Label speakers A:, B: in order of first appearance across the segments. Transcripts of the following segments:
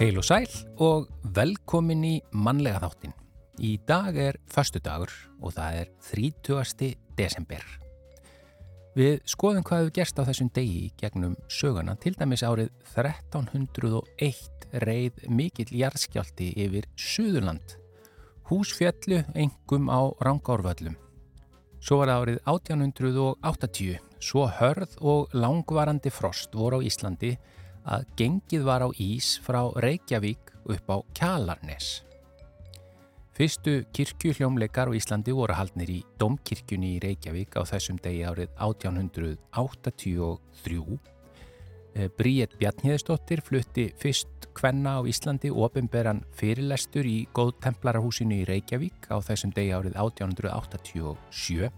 A: Heil og sæl og velkomin í mannlega þáttin. Í dag er förstu dagur og það er 30. desember. Við skoðum hvað hefur gerst á þessum degi gegnum söguna. Til dæmis árið 1301 reið mikill jarðskjálti yfir Suðurland. Húsfjallu engum á Rangárvöllum. Svo var árið 1880, svo hörð og langvarandi frost voru á Íslandi að gengið var á ís frá Reykjavík upp á Kjalarnes. Fyrstu kirkjuhljómleikar á Íslandi voru haldnir í Domkirkjunni í Reykjavík á þessum degi árið 1883. Bríett Bjarniðsdóttir flutti fyrst kvenna á Íslandi ofinberan fyrirlestur í Góðtemplarahúsinu í Reykjavík á þessum degi árið 1887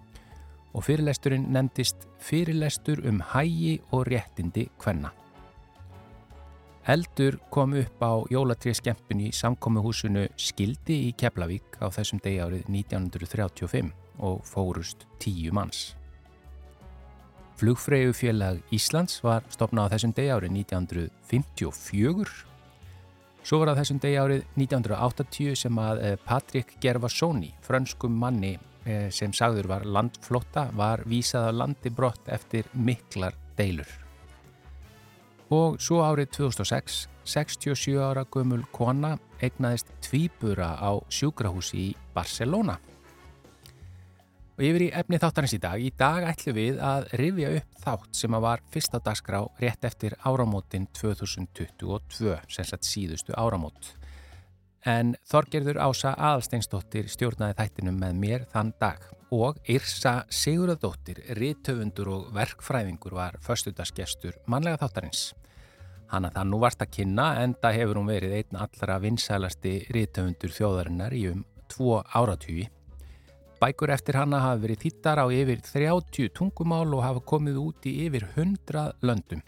A: og fyrirlesturinn nefndist Fyrirlestur um hægi og réttindi kvenna. Eldur kom upp á jólatriðskempin í samkomiðhúsinu Skildi í Keflavík á þessum degi árið 1935 og fórust tíu manns. Flugfreyjufélag Íslands var stopnað á þessum degi árið 1954. Svo var á þessum degi árið 1980 sem að Patrik Gervasoni, frönskum manni sem sagður var landflotta, var vísað á landi brott eftir miklar deilur. Og svo árið 2006, 67 ára gömul kona egnaðist tvíbura á sjúkrahúsi í Barcelona. Og yfir í efni þáttarins í dag. Í dag ætlum við að rifja upp þátt sem að var fyrst á dagskrá rétt eftir áramótin 2022, sem sagt síðustu áramót. En Þorgerður Ása Aðalsteinsdóttir stjórnaði þættinum með mér þann dag og Irsa Sigurðardóttir, riðtöfundur og verkfræðingur var förstudagsgestur mannlega þáttarins. Hanna það nú varst að kynna en það hefur hún verið einn allra vinsælasti riðtöfundur þjóðarinnar í um tvo áratúi. Bækur eftir hanna hafa verið þýttar á yfir 30 tungumál og hafa komið út í yfir 100 löndum.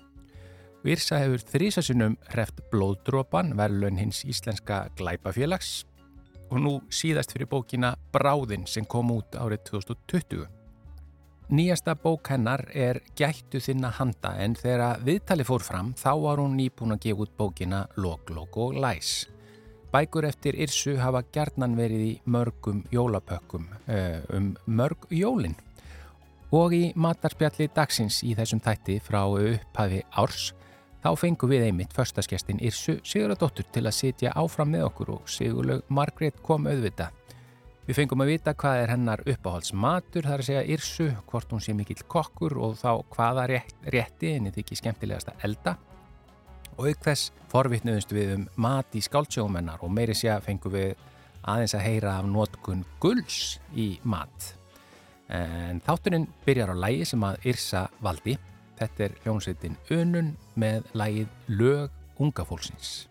A: Virsa hefur þrísasunum hreft blóðdrópan, verðlun hins íslenska glæpafélags og nú síðast fyrir bókina Bráðinn sem kom út árið 2020. Nýjasta bók hennar er Gættu þinna handa en þegar viðtali fór fram þá var hún nýbúin að gefa út bókina Log, Log og Læs. Bækur eftir Irsu hafa gerðnan verið í mörgum jólapökkum um mörg jólinn. Og í matarspjalli dagsins í þessum þætti frá upphafi árs Þá fengum við einmitt förstaskestin Irsu Sigurðardóttur til að sitja áfram með okkur og Sigurlaug Margrét kom auðvita. Við fengum að vita hvað er hennar uppáhaldsmatur, þar að segja Irsu, hvort hún sé mikill kokkur og þá hvaða rétt, rétti en þetta ekki skemmtilegasta elda. Og auk þess forvittnuðumst við um mat í skáltsjómennar og meiri sé að fengum við aðeins að heyra af nótkun gulls í mat. En þátturinn byrjar á lægi sem að Irsa valdi. Þetta er hljómsveitin Önun með lægið Lög unga fólksins.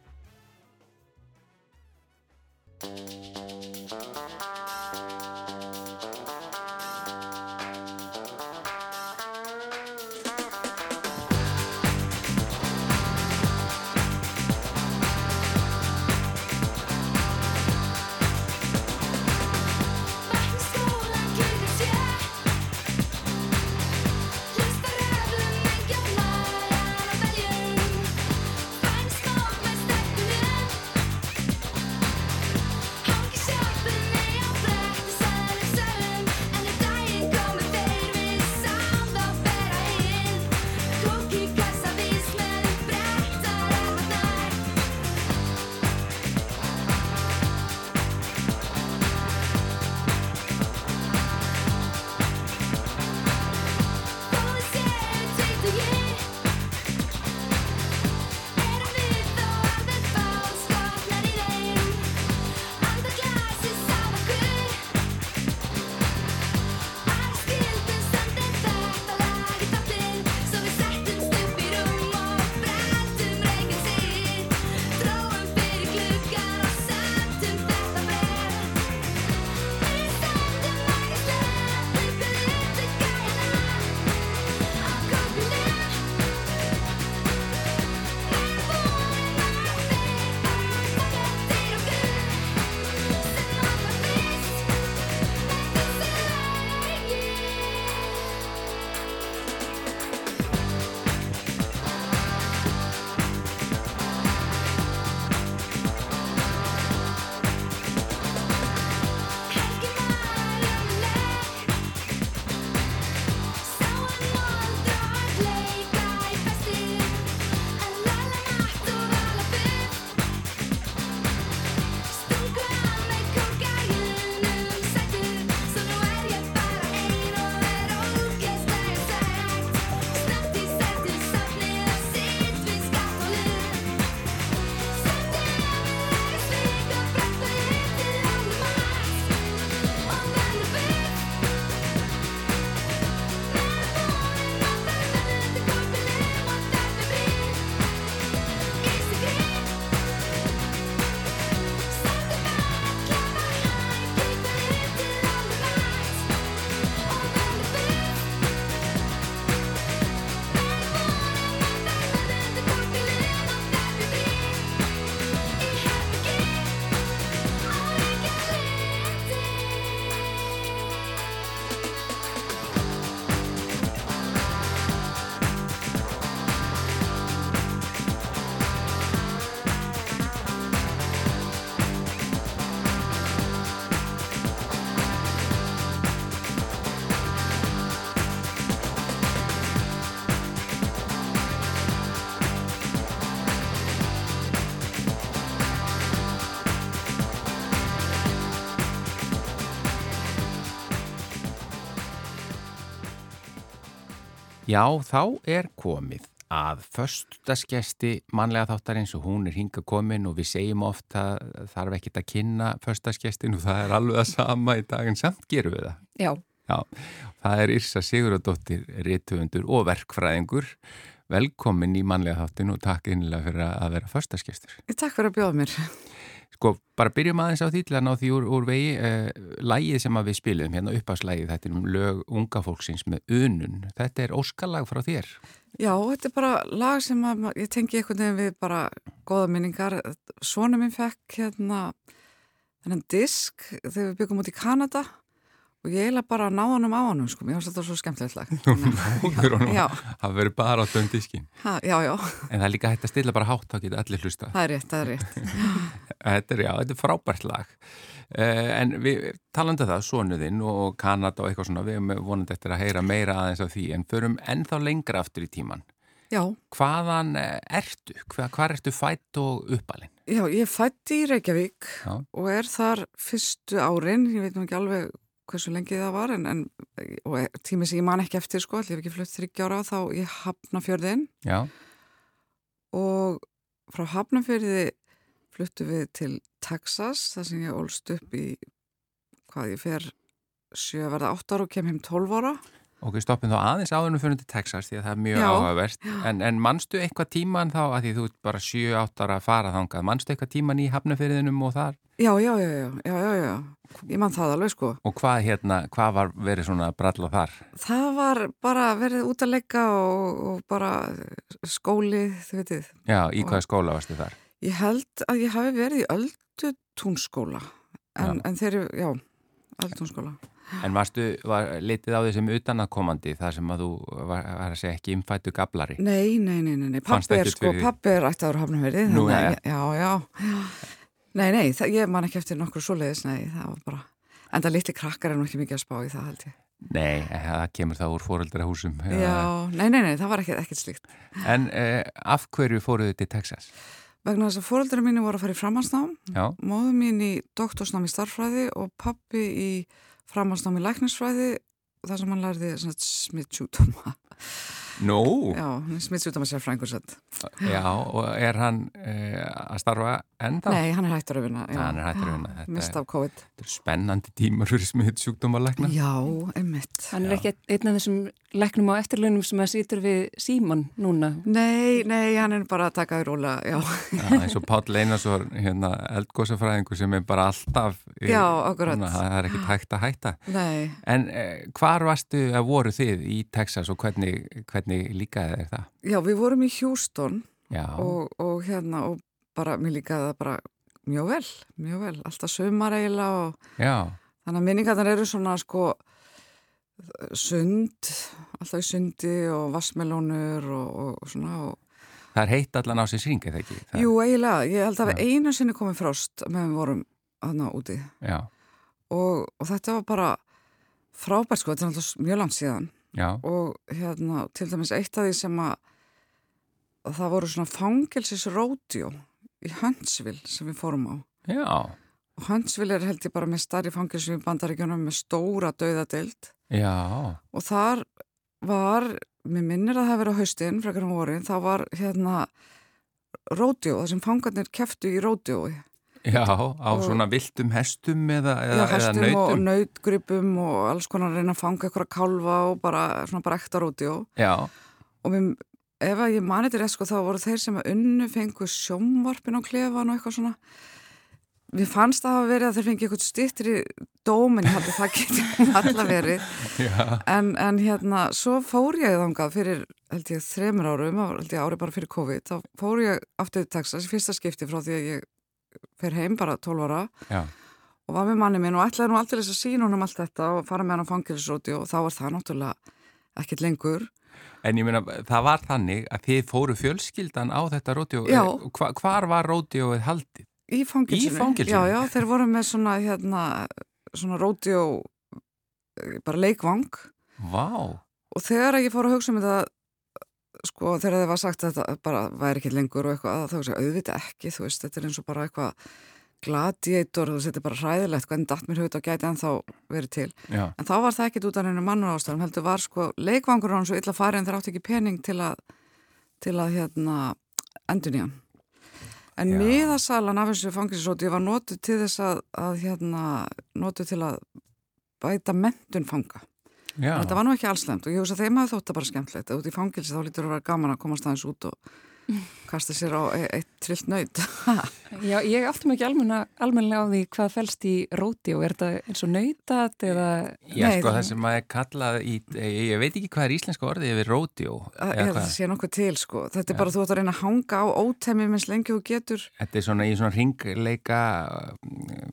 A: Já, þá er komið að förstaskesti mannlega þáttarins og hún er hinga komin og við segjum ofta þarf ekkit að kynna förstaskestin og það er alveg að sama í daginn samt gerum við það.
B: Já.
A: Já, það er Írsa Siguradóttir, réttöfundur og verkfræðingur. Velkomin í mannlega þáttin og takk einlega fyrir að vera förstaskestur.
B: Takk fyrir að bjóða mér.
A: Sko, bara byrjum aðeins á því til að ná því úr, úr vegi. Uh, lægið sem við spilum, hérna uppáslægið þetta er um lög unga fólksins með unun. Þetta er óskalag frá þér.
B: Já, þetta er bara lag sem að ég tengi einhvern veginn við bara goða minningar. Svona minn fekk hérna þennan disk þegar við byggum út í Kanada og ég eiginlega bara náða hann um á hann sko, mér finnst þetta svo skemmtilegt lag.
A: Náður hann að vera bara á þönn diskin
B: ha, Já, já.
A: En það er líka hægt að stilla bara hátt, þá getur allir hlusta
B: Það er rétt, það er rétt.
A: Þetta er, já, þetta er frábært lag. Uh, En við talandu um það, Sónuðinn og Kanada og eitthvað svona við erum vonandi eftir að heyra meira aðeins af því en förum ennþá lengra aftur í tíman
B: Já.
A: Hvaðan eh, ertu? Hvað, hvað ertu fætt og uppalinn?
B: Já, ég fætt í Reykjavík
A: já.
B: og er þar fyrstu árin, ég veit nú ekki alveg hversu lengi það var en, en og tími sem ég man ekki eftir sko, allir ekki flutt þryggjára þá ég hafna fjörðin og frá hafnafjörði fluttu við til Texas þar sem ég ólst upp í hvað ég fer 7 verða 8 ára og kem heim 12 ára
A: Ok, stoppum þá aðeins áðurnum fyrir til Texas því að það er mjög áhugavert en, en mannstu eitthvað tíman þá að því þú ert bara 7-8 ára að fara þangað mannstu eitthvað tíman í hafnafyrðinum og þar?
B: Já, já, já, já, já, já, já. ég mann það alveg sko
A: Og hvað hérna, hvað var verið svona brall og þar?
B: Það var bara verið út að leggja og, og bara skóli, þið veitir
A: Já, í hvaða skóla varstu þar?
B: Ég held að ég hafi verið í öldutúnskóla en, en þeir eru, já, öldutúnskóla
A: En varstu, var litið á því sem utanakomandi þar sem að þú var, var að segja ekki innfættu gablari?
B: Nei, nei, nei, nei, pappi er sko, pappi er ætti ára hafnaverði.
A: Nú, ja.
B: Já, já. Nei, nei, það, ég man ekki eftir nokkur svoleiðis, nei, það var bara, en það litli krakkar er nú ekki mikið að spá í það held ég.
A: Nei, það kemur það úr fóröldarahúsum.
B: Já, nei, nei, nei, það var ekkert, ekkert slíkt.
A: En eh, af hverju fóruðu til Texas?
B: Vegna þess að fóröldara mínu voru að fara í framhansnám, móðu mín í doktorsnám í starfræði og pappi í framhansnámi læknisfræði þar sem hann lærði smittsjútoma
A: Nú?
B: Já, smittsjútoma sér frængur sett
A: Já, og er hann e, að starfa enda?
B: Nei, hann er hættur að vinna
A: Já, hann er hættur að vinna.
B: Mist af COVID.
A: Þetta er spennandi tímar fyrir smittsjúkdóma lækna
B: Já, einmitt.
C: Hann er ekki einn af þessum læknum á eftirlunum sem að sýtur við síman núna.
B: Nei, nei, hann er bara að taka í róla Já,
A: já eins og Páll Einarsson hérna, eldgósafræðingu sem er bara alltaf
B: í, Já, akkurat.
A: Núna, Það er ekki hægt að hætta.
B: Nei.
A: En eh, og hvernig, líkaði þér það?
B: Já, við vorum í Houston
A: og,
B: og hérna og bara, mér líkaði það bara mjög vel, mjög vel, alltaf sömar eiginlega og
A: Já.
B: þannig að minningarnar eru svona sko sund, alltaf í sundi og vassmelónur og, og svona og
A: Það er heitt allan á sér syng, eða ekki? Það...
B: Jú, eiginlega, ég held að við einu sinni komið frást meðan við vorum aðna úti. Og, og þetta var bara frábært sko, þetta er alltaf mjög langt síðan
A: Já.
B: og hérna til dæmis eitt af því sem að, að það voru svona fangelsisródjó í Huntsville sem við fórum á
A: Já.
B: og Huntsville er held ég bara með starri fangelsum í bandaríkjunum með stóra dauðadeild
A: Já.
B: og þar var, mér minnir að það verið á haustin frekar um vorin, þá var hérna ródjó, það sem fangarnir keftu í ródjói
A: Já, á og, svona viltum hestum eða, eða,
B: já, hestum
A: eða
B: og nautgripum og alls konar að reyna að fanga eitthvað að kálfa og bara svona bara ekta ródjó
A: Já.
B: Og mér, ef að ég mani þetta rétt sko þá voru þeir sem að unnu fengu sjómvarpin á klefan og eitthvað svona. Við fannst að hafa verið að þeir fengi eitthvað stittri dómin, að það geti alltaf verið, en, en hérna, svo fór ég þangað fyrir, held ég, þremur árum, held ég ári bara fyrir COVID, þá fór ég aftur í Texas, fyrsta skipti frá því að ég fer heim bara 12 ára
A: Já.
B: og var með manni minn og ætlaði nú alltaf þess að sína honum allt þetta og fara með hann á fangilsróti og þá var það náttúrulega ekkit lengur.
A: En ég meina, það var þannig að þið fóru fjölskyldan á þetta rótjó,
B: Já.
A: Hva, hvar var rótjóið haldið?
B: Í fangilsinu.
A: Í fangilsinu?
B: Já, já, þeir voru með svona, hérna, svona rótjó, bara leikvang.
A: Vá.
B: Og þegar ég fór að hugsa um þetta, sko, þegar þið var sagt að þetta bara væri ekki lengur og eitthvað, þá hugsa ég auðvitað ekki, þú veist, þetta er eins og bara eitthvað gladiator, þú veist, þetta er bara hræðilegt hvernig datt mér hugið og gæti ennþá verið til.
A: Já.
B: en þá var það ekkit út af hennu mannur ástæðum heldur var sko leikvangur hann svo illa farið en þeir átti ekki pening til að til að hérna endur nýjan en miðasalan af þessu fangisisóti var notuð til þess að, að hérna notuð til að bæta mentun fanga
A: Já.
B: Þetta var nú ekki allslemt og ég hugsa að þeim að þótt að bara skemmtilegt að út í fangilsi þá lítur að vera gaman að komast aðeins út og kasta sér á e eitt trillt nöyt
C: Já, ég áttum ekki almenna, almennilega á því hvað fælst í róti og er þetta eins og nöytat eða...
A: Já,
B: Nei,
A: sko,
B: það-
A: það sem maður er kallað í, ég, ég veit ekki hvað er íslenska orðið yfir eða
B: Ég
A: hvað?
B: sé nokkuð til sko. Þetta er bara þú ætti að reyna að hanga á ótemmi minnst lengi þú getur.
A: Þetta er svona í svona ringleika,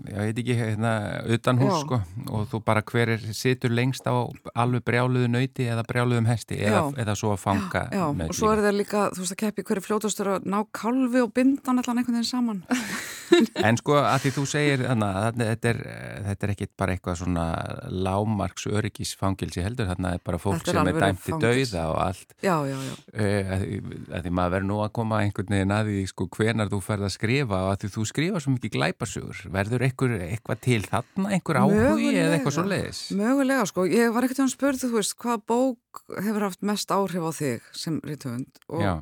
A: ég veit ekki, hérna, utan hús, sko, og þú bara hver er, situr lengst á alveg brjáluðu nöyti eða brjáluðum hesti, eða, eða svo að fanga
B: Já, og svo er það líka, þú veist að keppi hverju fljótastur að ná kálfi og bindan allan einhvern veginn saman.
A: En sko, að því þú segir, þannig að þetta er, þetta er ekkit bara eitthvað svona lámarks öryggisfangilsi heldur, þannig að það er bara fólk
B: Þetta er
A: sem er dæmt til dauða og allt.
B: Já, já, já.
A: Uh, að, því- að því maður verður nú að koma einhvern veginn að því sko hvenar þú ferð að skrifa og að því þú skrifa svo mikið glæpasugur verður einhver, eitthvað til þarna? Einhver áhugi eða eitthvað svo leiðis
B: Mögulega sko, ég var ekkert að spurði þú veist hvað bók hefur haft mest áhrif á þig sem rítuhund og
A: Já,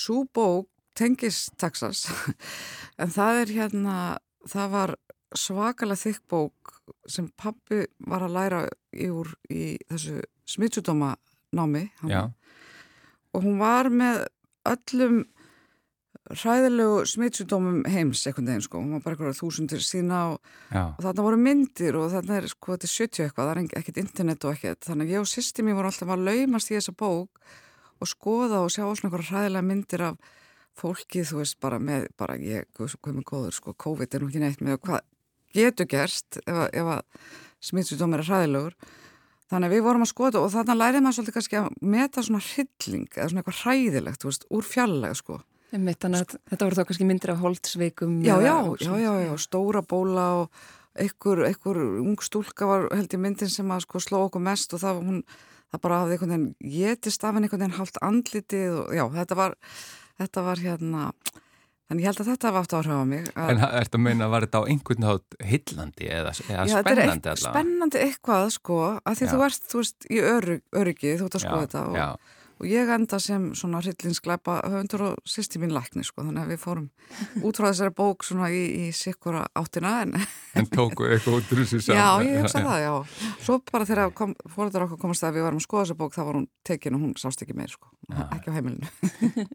B: svo bók tengist Texas en það er hérna það var svakalega þykk bók sem pappi var að læra í úr í þessu smittsjúdóma námi og hún var með öllum hræðilegu smittsjúdómum heims einhvern veginn sko, hún var bara eitthvað þúsundir sína og, og þarna voru myndir og þarna er sko þetta er 70 eitthvað, það er ekkert internet og ekkert. Þannig að ég og sýsti mér voru alltaf að laumast í þessa bók og skoða og sjá svona einhverja hræðilega myndir af fólki, þú veist, bara með bara ég, hvað með góður, sko, COVID er nú ekki neitt með hvað getur gerst ef, að- ef að smittsjúdómur er hræðilegur þannig að við vorum að skoða og þarna lærið maður svolítið kannski að meta svona hrylling eða svona eitthvað hræðilegt, þú veist, úr fjallega sko
C: Einmitt, þannig að þetta voru þá kannski myndir af holdsveikum.
B: já, já, já, já, já, stóra bóla og einhver, einhver ung stúlka var held í myndin sem að sko sló okkur mest og það var hún, það bara hafði einhvern veginn getist af henni einhvern veginn hálft andlitið og já, þetta var, þetta var hérna, þannig ég held að þetta hafa átt áhrif á mig. Að,
A: en ertu að meina var þetta á einhvern hátt hillandi eða, eða
B: já,
A: spennandi allavega?
B: spennandi eitthvað sko, að því
A: Já.
B: þú ert, þú veist, í örygg, öryggi, þú ert að skoða þetta og,
A: Já,
B: og ég enda sem svona hryllinsglæpa höfundur og sýsti mín lækni sko, þannig að við fórum út frá þessari bók svona í, í sikkura áttina en
A: en tóku eitthvað út úr þessu
B: Já,
A: saman.
B: ég hugsa það, já. Svo bara þegar kom, fóröldar okkur komast að við varum að skoða þessa bók, þá var hún tekin og hún sást ekki meir, sko. Ekki á heimilinu.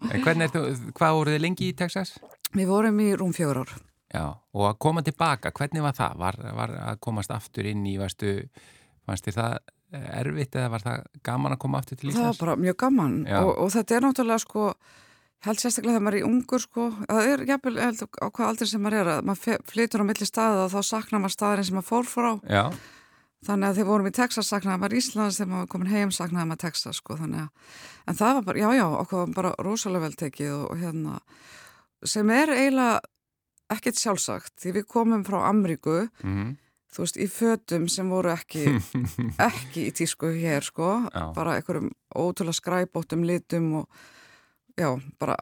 A: En hvernig er þú, hvað voruð þið lengi í Texas?
B: Við vorum í rúm fjögur ár.
A: Já, og að koma tilbaka, hvernig var það? Var, var að komast aftur inn í, varstu, fannst þér það erfitt eða var það gaman að koma aftur til
B: Það var
A: Íslands?
B: bara mjög gaman og, og þetta er náttúrulega, sko, held sérstaklega þegar maður er í ungur, sko, það er jafnvel, held, á hvað aldrei sem maður er, að maður flytur á milli staða og þá saknar maður staðarinn sem maður fór frá.
A: Já,
B: Þannig að þegar vorum í Texas saknaði maður Íslands, þegar maður komin heim saknaði maður Texas, sko, þannig að, en það var bara, já, já, okkur var bara rosalega vel tekið og, og hérna, sem er eiginlega ekkert sjálfsagt, því við komum frá Amríku,
A: mm
B: þú veist, í fötum sem voru ekki, ekki í tísku hér, sko,
A: Já.
B: bara einhverjum ótrúlega skræbóttum litum og, já, bara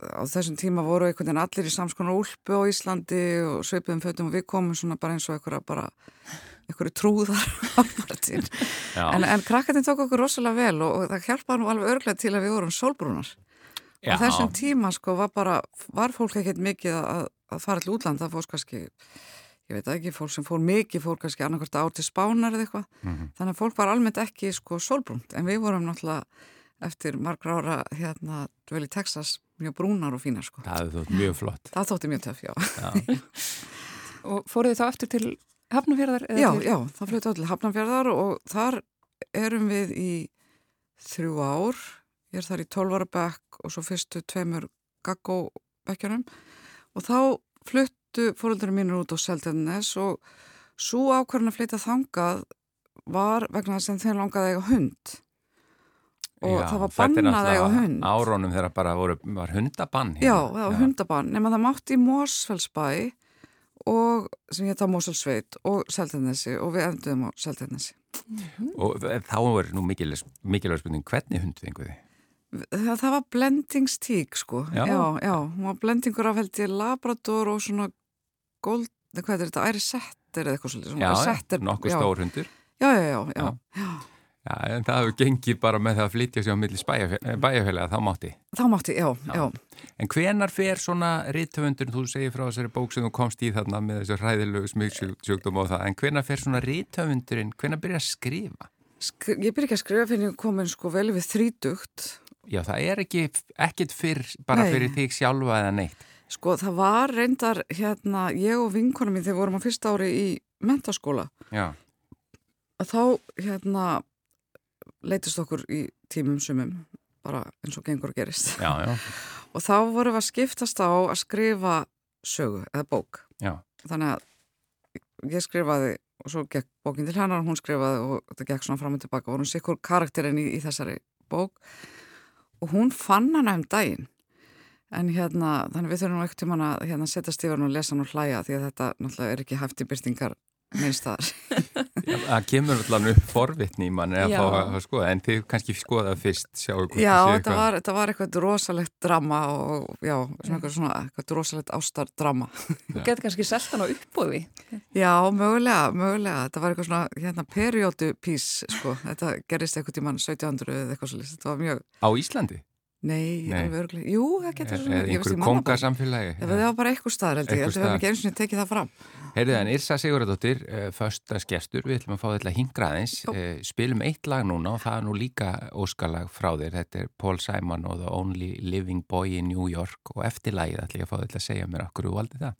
B: á þessum tíma voru einhvern veginn allir í samskonar úlpu á Íslandi og sveipuðum fötum og við komum svona bara eins og einhverja bara, einhverju trúðar En, en krakkatinn tók okkur rosalega vel og, og það hjálpaði nú alveg örglega til að við vorum sólbrúnar.
A: já,
B: Á þessum tíma sko var bara, var fólk ekkert mikið að, að fara til útland, það fórst kannski, ég veit ekki, fólk sem fór mikið fór kannski annarkvært ár til spánar eða eitthvað.
A: Mhm.
B: Þannig að fólk var almennt ekki sko sólbrúnt, en við vorum náttúrulega eftir margra ára hérna dvel í Texas mjög brúnar og fínar sko.
A: það hefði þótt mjög flott.
B: Það þótti mjög töff, já.
A: Já,
C: Og fóruð þið þá eftir til Hafnafjörðar? eða
B: Já,
C: til-
B: já, það flutti á til Hafnarfjörðar og þar erum við í þrjú ár. Ég er þar í 12 ára bekk og svo fyrstu tveimur gaggóbekkjunum og þá fluttu fóröldurum mínur út á Seldennes og svo ákvarðan að flytja þangað var vegna þess að þeim langaði að eiga hund og
A: já,
B: það var bannað að eiga hund.
A: Árónum þegar bara voru, var hundabann
B: Já, það var hundabann, nema það mátti í Mósfellsbæ og sem ég það Mósfellsveit og Seldennesi og við enduðum á Seldennesi.
A: Og þá er nú mikilvæg, mikilvæg spurning, hvernig hund fenguði?
B: Það, það var blendingstík sko,
A: Já.
B: já, já, hún var blendingur af held ég Labrador og svona gold, hvað er þetta, æri settir eða eitthvað svolítið.
D: Já,
B: settir,
D: nokkuð stór hundur.
B: Já, já, já, já.
D: Já. Já, en það hefur gengið bara með það að flytja sig á milli bæjarfélaga, þá mátti.
B: Þá mátti, já, já.
D: En hvenar fer svona rítöfundur, þú segir frá þessari bók sem þú komst í þarna með þessu ræðilegu smygsjúkdóm og það, en hvenar fer svona rítöfundurinn, hvenar byrja að skrifa?
B: Sk ég byrja ekki að skrifa fyrir komin sko vel við þrítugt.
D: Já, það er ekki, ekkit fyrr, bara Nei. fyrir þig sjálfa eða neitt.
B: Sko, það var reyndar, hérna, ég og vinkonum mín þegar vorum á fyrsta ári í mentaskóla.
D: Já.
B: Að þá, hérna, leytist okkur í tímum sumum bara eins og gengur að gerist
D: já, já.
B: og þá vorum við að skiptast á að skrifa sögu eða bók
D: já.
B: þannig að ég skrifaði og svo gekk bókin til hennar og hún skrifaði og það gekk svona fram og tilbaka og hún sikkur karakterinn í, í þessari bók og hún fann hana um daginn en hérna þannig við þurfum ekkert tíma að hérna, setja stífarn og lesa hann og hlæja því að þetta náttúrulega er ekki hæft í byrtingar minnstaðar
D: Það kemur alltaf upp forvitni í manni að fá að skoða en þið kannski skoða fyrst
B: Já, þetta var, þetta var eitthvað rosalegt drama og já, svona, svona eitthvað rosalegt ástardrama.
C: Þú getur kannski seltan á uppbóði
B: Já, mögulega, mögulega. Þetta var eitthvað svona, hérna, periódu pís sko, þetta gerist eitthvað tíman 1700 eða eitthvað svolítið, þetta var mjög
D: Á Íslandi?
B: Nei, Nei. alveg örglega, jú, það getur
D: svona Eða einhverju kongasamfélagi
B: Það var bara eitthvað staðar, held ég, við hefum ekki eins og tekið það fram.
D: Heyrðu en Irsa Sigurðardóttir, uh, förstas gestur, við ætlum að fá þetta hingraðins, uh, spilum eitt lag núna og það er nú líka óskalag frá þér, þetta er Paul Simon og The Only Living Boy in New York og eftir lagið ætlum ég að fá þetta að segja mér okkur og aldrei það.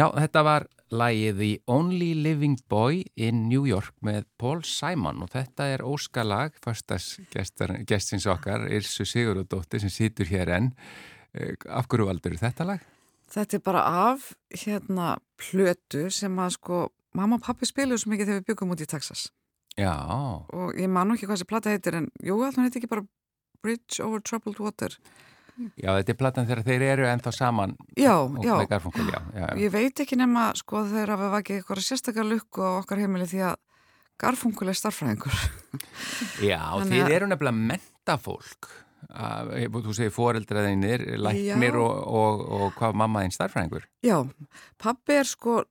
A: Já, þetta var lægið The Only Living Boy in New York með Paul Simon og þetta er óskalag, fastasgestins okkar, Irsu Sigurðardóttir sem situr hér enn. Eh, af hverju valdur þetta lag?
B: Þetta er bara af hérna plötu sem að sko mamma og pappi spiluðu svo mikið þegar við byggum út í Texas.
A: Já.
B: Og ég man ekki hvað þessi plata heitir en jú, alltaf heitir ekki bara Bridge over Troubled Water.
A: Já, þetta er platan þegar þeir eru ennþá saman
B: já,
A: og
B: já.
A: já, já.
B: Ég veit ekki nema sko þegar að við ekki eitthvað sérstakar lukku á okkar heimili því að garfungul er starfræðingur.
A: Já, þeir eru nefnilega mentafólk. Þú segir foreldraðinir, læknir og, og, og hvað mamma þinn starfræðingur?
B: Já, pappi er sko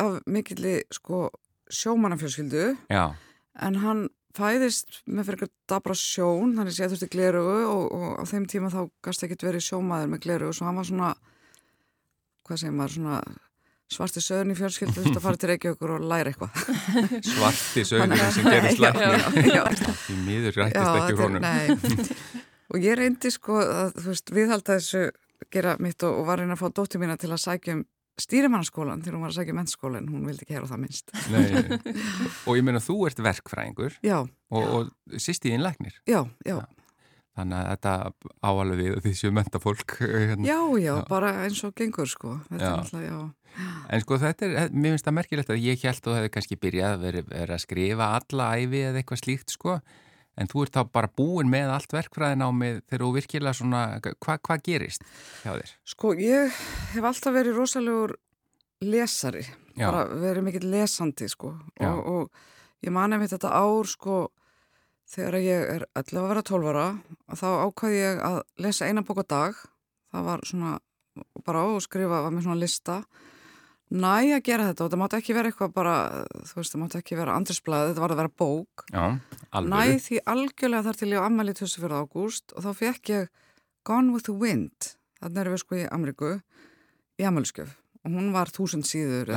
B: af mikilli sko sjómanafjölskyldu en hann fæðist með fyrir eitthvað dabra sjón, þannig að ég þurfti glerugu og, og á þeim tíma þá gasta ekki verið sjómaður með glerugu, svo hann var svona hvað segir maður, svona svarti söðun í þú veist að fara til Reykjavíkur og læra eitthvað.
A: Svarti söðun sem gerur slækni í miður rættist ekki hrónum
B: og ég reyndi sko að veist, viðhalda þessu gera mitt og, og var reyna að fá dóttir mína til að sækja um stýrimannaskólan þegar hún var að sækja mennskólan, hún vildi ekki hera það minnst.
A: Nei, og ég meina þú ert verkfræðingur
B: já,
A: og, og sýst í innlæknir
B: já, já, já.
A: Þannig að þetta áalveg við því séu mentafólk
B: hérna. já, já, bara eins og gengur sko. Alltaf,
A: en sko þetta er, mér finnst það merkilegt að ég held að þú hefði kannski byrjað að vera, vera að skrifa alla æfi eða eitthvað slíkt sko en þú ert þá bara búin með allt verkfræðin á mig þegar þú virkilega svona, hvað hva gerist hjá þér?
B: Sko, ég hef alltaf verið rosalegur lesari, Já. bara verið mikill lesandi, sko, og, og ég mani með þetta ár, sko, þegar ég er allavega að vera 12 ára, þá ákvæði ég að lesa eina bók á dag, það var svona, bara á og skrifa, var með svona lista og næ að gera þetta og það mátt ekki vera eitthvað bara, þú veist, það mátt ekki vera andrisblæð, þetta var að vera bók.
A: Já,
B: næ því algjörlega þar til ég á ammali 24. ágúst og þá fekk ég Gone with the Wind. Þannig erum við sko í Ameríku í ammaliskjöf og hún var þúsund síður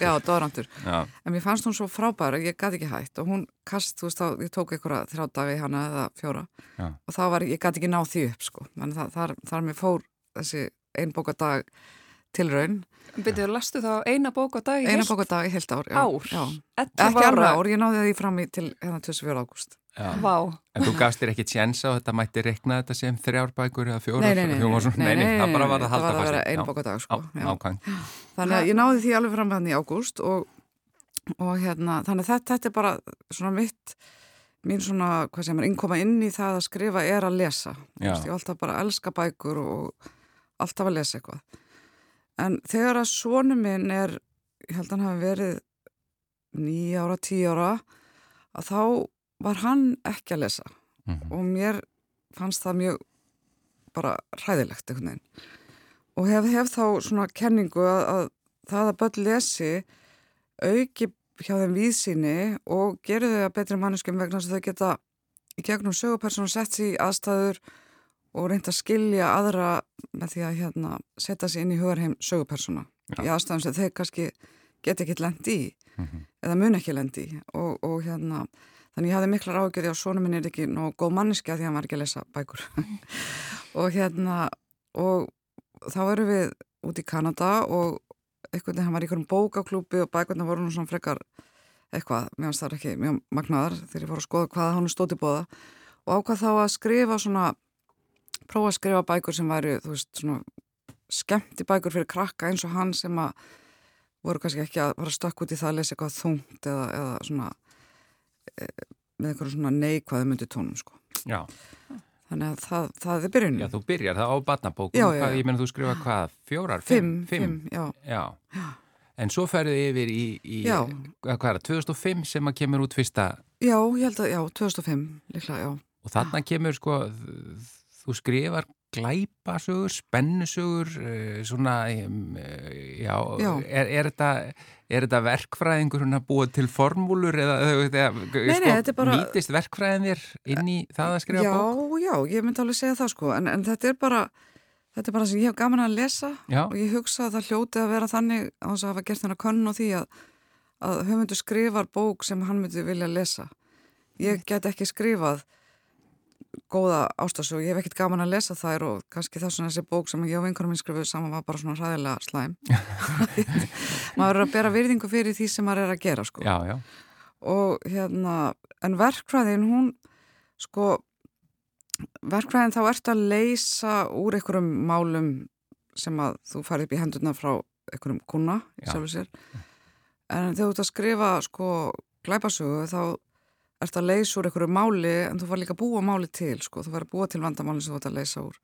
A: Já,
B: dóðrandur en mér fannst hún svo frábæra, ég gæti ekki hægt og hún kast, þú veist, þá, ég tók einhverja þrjá dagi hana eða fjóra.
A: Já.
B: og þá var, ég gæti ekki náð því upp sko, þannig þar, þar, þar einbókadag tilraun
C: Byrjuðu, lastu þá eina bók á dag í
B: heilt? Eina bók á dag í heilt ár, já.
C: Ár?
B: Já. Ekki alveg ár, ég náði því fram í til hérna 24. ágúst.
C: Vá.
A: En þú gafst þér ekki tjens á þetta mætti rekna þetta sem þrjárbækur eða fjórar?
B: Nei, nei, nei,
A: nei, nei, nei, það bara var að halda fast.
B: Það var að vera eina bók á dag, sko.
A: Ákvæmt.
B: Þannig að ég náði því alveg fram hann í ágúst og, og hérna, þannig að þetta, þetta er bara svona mitt, mín svona, hvað sem er, innkoma inn í það að skrifa er að lesa. Ég alltaf bara elska bækur og alltaf að lesa eitthvað. En þegar að svonu minn er, ég held að hann hafi verið nýja ára, tíu ára, að þá var hann ekki að lesa mm -hmm. og mér fannst það mjög bara ræðilegt einhvern veginn. Og hef, hef þá svona kenningu að, að það að börn lesi auki hjá þeim víðsýni og gerir þau að betri manneskum vegna að þau geta í gegnum sögupersonu sett sér í aðstæður og reynda að skilja aðra með því að hérna, setja sér inn í hugarheim sögupersona í aðstæðum sem þeir kannski get ekki lendi í mm -hmm. eða mun ekki lendi í. Og, og hérna þannig ég hafði miklar ágjörði á sónum minn er ekki nóg góð manniski að því að hann var ekki að lesa bækur. Og hérna og þá erum við út í Kanada og einhvern veginn hann var í einhverjum bókaklúpi og bækurna voru nú svona frekar eitthvað, mér finnst það ekki mjög magnaðar þegar ég fór að skoða hvaða hann stóti bóða og ákvað þá að skrifa svona prófa að skrifa bækur sem væri, þú veist, svona skemmti bækur fyrir krakka eins og hann sem að voru kannski ekki að fara stökk út í það að lesa eitthvað þungt eða, eða svona e, með eitthvað svona neikvæðu myndi tónum, sko.
A: Já.
B: Þannig að það, það er byrjunum.
A: Já, þú byrjar það á batnabókum.
B: Já, já.
A: Hvað, ég menn þú skrifa hvað, fjórar?
B: Fimm, fimm, fimm já.
A: Já. já. En svo ferðu yfir í, í hvað er það, 2005 sem að kemur út fyrsta?
B: Já, ég held að, já, 2005, líklega, já.
A: Og þarna kemur, sko, þú skrifar glæpasugur, spennisugur, svona, já, já. Er, er, þetta, er þetta verkfræðingur að búa til formúlur eða, eða
B: nei,
A: sko,
B: nei, bara...
A: nýtist verkfræðin þér inn í það að skrifa
B: já,
A: bók?
B: Já, já, ég myndi alveg segja það sko, en, en þetta er bara, þetta er bara sem ég hef gaman að lesa og ég hugsa að það hljóti að vera þannig á þess að hafa gert hennar konn og því að, að höfundu skrifar bók sem hann myndi vilja lesa. Ég get ekki skrifað góða ástasög, ég hef ekkert gaman að lesa þær og kannski þess vegna þessi bók sem ég og vinkarum minn skrifuð saman var bara svona hræðilega slæm maður er að bera virðingu fyrir því sem maður er að gera sko
A: Já, já.
B: og hérna en verkfræðin hún sko verkfræðin þá ert að leysa úr einhverjum málum sem að þú farið upp í hendurna frá einhverjum kuna í
A: Já.
B: sjálfu sér en þegar þú ert að skrifa sko glæpasögu þá ert að leysa úr einhverju máli en þú var líka að búa máli til sko, þú var að búa til vandamáli sem þú ert að leysa úr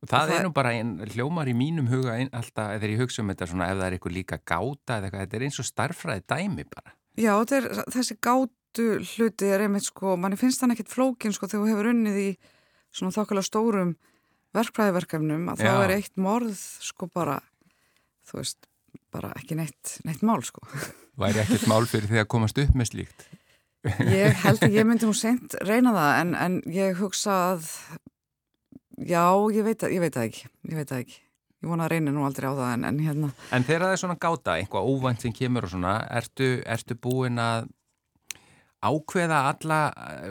A: Og það
B: það-
A: er nú bara ein, hljómar í mínum huga ein, alltaf þegar ég hugsa um þetta svona ef það er eitthvað líka gáta eða eitthvað, þetta er eins og starffræði dæmi bara.
B: Já, er, þessi gátu hluti er einmitt sko, manni finnst hann ekkit flókin sko þegar þú hefur unnið í svona þokkala stórum verkfræðiverkefnum að þá
A: Já.
B: er eitt morð sko bara, þú veist, bara ekki neitt, neitt mál sko.
A: Væri ekkert mál fyrir því að komast upp með slíkt.
B: Ég held að ég myndi nú seint reyna það en, en ég hugsa að, já, ég veit, að, ég veit það ekki, ég veit það ekki. Ég vona að reyna nú aldrei á það en, en hérna,
A: En þegar það er svona gáta, eitthvað óvænt sem kemur og svona, ertu, ertu búin að ákveða alla,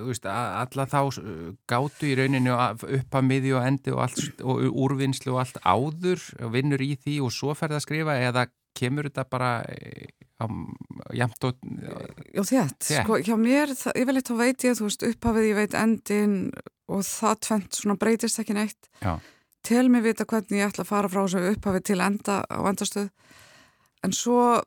A: veist, alla þá eh, gátu í rauninu upp að miði og endi og, allt, og úrvinnslu og allt áður og vinnur í því og svo ferð að skrifa eða kemur þetta bara eh, á jamt og
B: já Þétt. sko, hjá mér, það, ég vil eitthvað veit ég, þú veist, upphafið, ég veit endin og það tvent svona breytist ekki neitt.
A: Já.
B: tel mig vita hvernig ég ætla að fara frá þessu upphafi til enda á endastöð en svo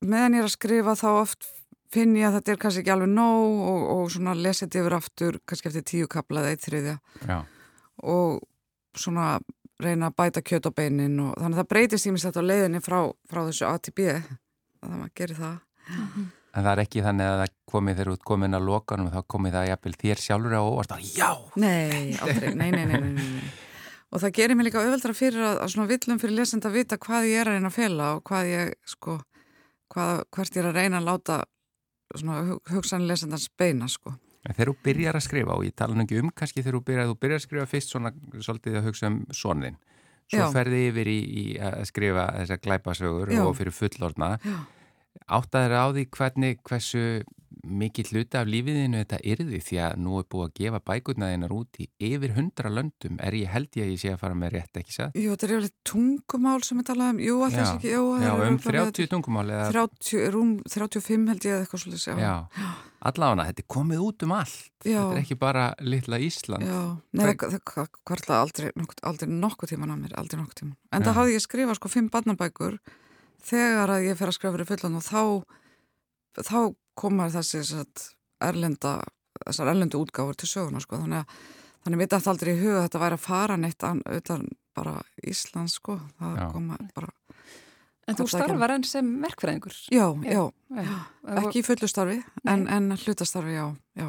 B: meðan ég er að skrifa þá oft finn ég að þetta er kannski ekki alveg nóg og, og svona lesið yfir aftur kannski eftir tíu kapla eða eitt þriðja
A: Já,
B: og svona reyna að bæta kjöt á beinin og þannig að það breytist ímest þetta á leiðinni frá, frá þessu A til B. Að það maður gerir það.
A: En það er ekki þannig að það komið þegar út komin að lokanum þá komið það jafnvel þér sjálfur á óvart. Að já,
B: Nei, aldrei, nei, nei, nei, nei. Og það gerir mig líka auðveldra fyrir að, að svona villum fyrir lesenda að vita hvað ég er að reyna að fela og hvað ég, sko, hvað, hvert ég er að reyna að láta svona hug- hugsanlega lesendans beina, sko.
A: En þegar þú byrjar að skrifa og ég tala nú ekki um kannski þegar þú byrjar, þú byrjar að skrifa fyrst svona svolítið að hugsa um sonin svo
B: Já.
A: ferði yfir í, í að skrifa þessar glæpasögur
B: Já.
A: og fyrir fullorna áttaður á því hvernig hversu mikið hluta af lífiðinu þetta yrði því að nú er búið að gefa bækurnaðinnar út í yfir hundra löndum er ég held ég að ég sé að fara með rétt ekki satt?
B: Jú, þetta er yfirleitt tungumál sem ég talaði um, jú, alltaf ekki, jú,
A: Já, um
B: örugglega með
A: 30 tungumál eða
B: 30, rúm 35 held ég eða eitthvað svolítið, já.
A: Já, allavega, þetta er komið út um allt
B: Já.
A: þetta er ekki bara litla Ísland
B: Já, nei,
A: Hvað-
B: það, það kvartla aldrei, nokkuð, aldrei nokkuð tíman að mér, aldrei nokkuð tíman. En
A: Já.
B: það hafði ég skrifað sko fimm barnabækur þegar að ég fer að skrifa fyrir fullan og þá, þá komar þessi satt, erlenda, þessar erlendu útgáfur til söguna sko. Þannig að þannig mitt aftur aldrei í huga að þetta væri að fara neitt an, utan bara Ísland sko. Það
A: Já.
B: koma bara,
C: En þú starfar enn sem verkfræðingur.
B: já,
C: Já.
B: já,
C: Já.
B: ekki í fullu starfi en, en hlutastarfi, já, já.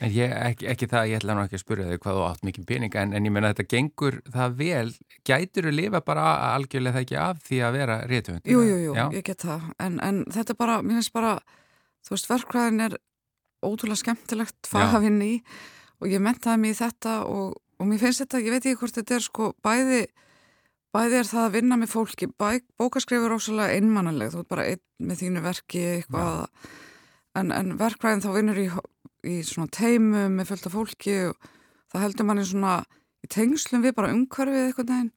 A: En ég, ekki, ekki það, ég ætla nú ekki að spyrja þig hvað þú átt mikið pening, en, en ég menna þetta gengur það vel, gætur þú lifa bara algjörlega það ekki af því að vera réttöfund?
B: Jú, jú, jú, ég get það en, en þetta bara, mér finnst bara þú veist, verkvæðin er ótrúlega skemmtilegt fagafinn í og ég mentaði mig í þetta og, og mér finnst þetta, ég veit ekki hvort þetta er sko bæði, bæði er það að vinna með fólki, Bæ, bókaskrifur ósala einmannaleg, þú ert bara einn með þínu verki eitthvað. En, en verkvæðin þá vinnur í, í svona teimu með fullt af fólki og það heldur manni svona í tengslum við bara umhverfið eitthvað neginn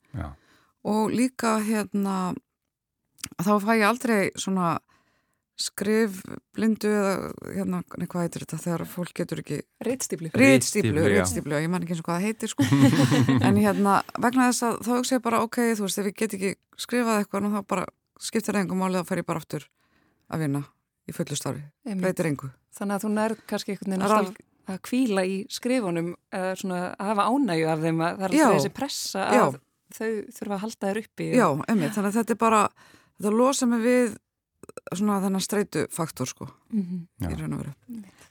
B: og líka hérna þá fæ ég aldrei svona skrif blindu eða hérna, nei, hvað heitir þetta þegar fólk getur ekki ritstíplu,
A: já.
B: ritstíplu, ég man ekki eins og hvað það heitir sko en hérna, vegna þess að þá hugsa ég bara ok, þú veist, ef ég get ekki skrifað eitthvað nú þá bara skiptir engum máli þá fer ég bara aftur að vinna í fullu starfi, breytir engu
C: Þannig að þú nærð kannski einhvern veginn alltaf að kvíla í skrifunum eða svona að hafa ánægju af þeim að það er
B: Já.
C: þessi pressa
B: Já.
C: að þau þurfa að halda þér uppi.
B: Já, emmitt, þannig að þetta er bara þetta losa mig við svona þennan streitu faktor sko
C: Mhm.
A: Já.
B: í raun og veru.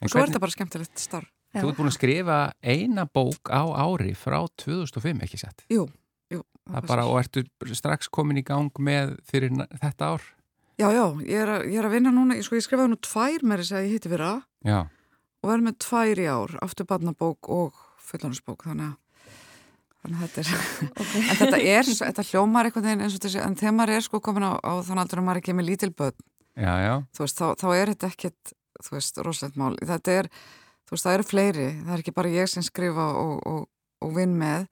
B: Svo er þetta bara skemmtilegt starf.
A: Þú ert búin að skrifa eina bók á ári frá 2005, ekki sett?
B: Jú, jú.
A: Það bara, og ertu strax komin í gang með fyrir na- þetta ár?
B: Já, já, ég er, að, ég er að vinna núna, ég, sko, ég skrifaði nú tvær með þess að ég hitti fyrir að
A: Já,
B: og verð með tvær í ár, afturbarnabók og fullanisbók, þannig að þannig að þetta er, en þetta er þetta hljómar veginn eins og þessi en þegar maður er sko komin á, á þann aldur að maður er ekki með lítil börn,
A: já, já,
B: þú veist, þá, þá er þetta ekkit, þú veist, rosalegt mál, þetta er veist, það eru fleiri, það er ekki bara ég sem skrifa og, og, og vinn með.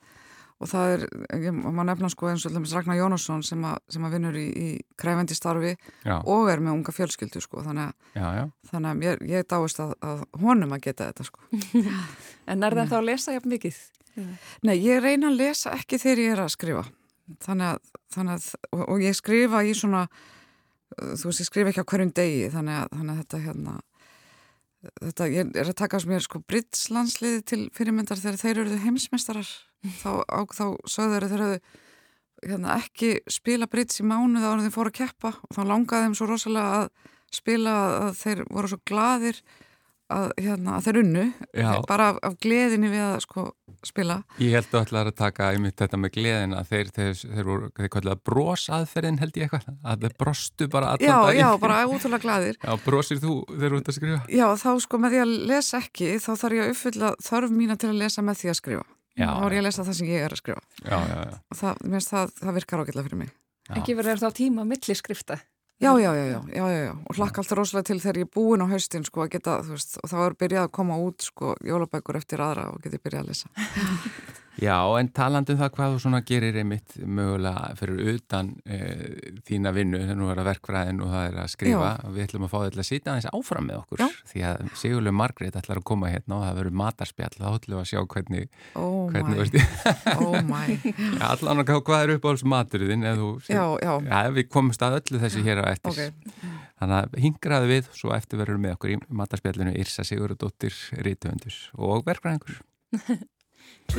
B: Og það er, ég má nefna sko eins og Ragnar Jónasson sem, a, sem að vinnur í, í kræfendi starfi
A: Já.
B: og er með unga fjölskyldu sko. Þannig að,
A: Já, já.
B: þannig að ég, ég dáist að, að honum að geta þetta sko.
C: En er þá að lesa jafn mikið?
B: Nei, ég reyna að lesa ekki þegar ég er að skrifa. Þannig að, þannig að og, og ég skrifa í svona þú veist, ég skrifa ekki á hverjum degi þannig að, þannig að þetta hérna þetta, ég er að taka sem ég er sko Britslandsliði til fyrirmyndar þegar þeir eruðu heimsmeistarar. Þá, á, þá sögðu þeir eruðu hérna, ekki spila Brits í mánuð á þeir fóru að keppa og þá langaði þeim svo rosalega að spila að þeir voru svo gladir að, hérna, að þeir unnu
A: Já.
B: bara af, af gleðinni við að sko spila
A: Ég held að ætla að taka einmitt þetta með gleðin að þeir, þeir, þeir voru, þeir kallir það brosaðferðin held ég eitthvað, að þeir brostu bara allan
B: Já,
A: daginn.
B: já, bara útrúlega gladir
A: Já, brosir þú þegar þú ert að skrifa?
B: Já, þá sko með því að lesa ekki þá þarf ég að uppfylla þörf mína til að lesa með því að skrifa
A: Já,
B: þá er ég að lesa það sem ég er að skrifa
A: Já, já, já.
B: það, það, það virkar ágætlega fyrir mig
A: Já.
C: En gefur þér þá tíma milliskrifta?
B: Já, já, já, já, já, já, já. og hlakka alltaf rosalega til þegar ég er búin á haustin sko að geta, þú veist, og þá er byrjað að koma út sko jólabækur eftir aðra og geti byrjað að lesa
A: Já, en talandi um það hvað þú svona gerir einmitt mögulega fyrir utan e, þína vinnu, það er nú að vera verkfræðin og það er að skrifa og við ætlum að fá þetta að sitja aðeins áfram með okkur
B: Já.
A: því að Sigurlega Margrét ætlar að koma hérna og það verður matarspjall, þá ætlum við að sjá hvernig,
B: Oh
A: hvernig verður
B: oh my.
A: Já, allan að hvað er uppáhalds maturinn eða þú
B: Já, já,
A: Já, við komumst að öllu þessu hér á eftir.
B: Ok.
A: Þannig að hingraðu við, svo eftir verður með okkur í matarspjallinu Írsa Sigurðardóttir, Rítuvendur og verkfræðingur.
E: Ég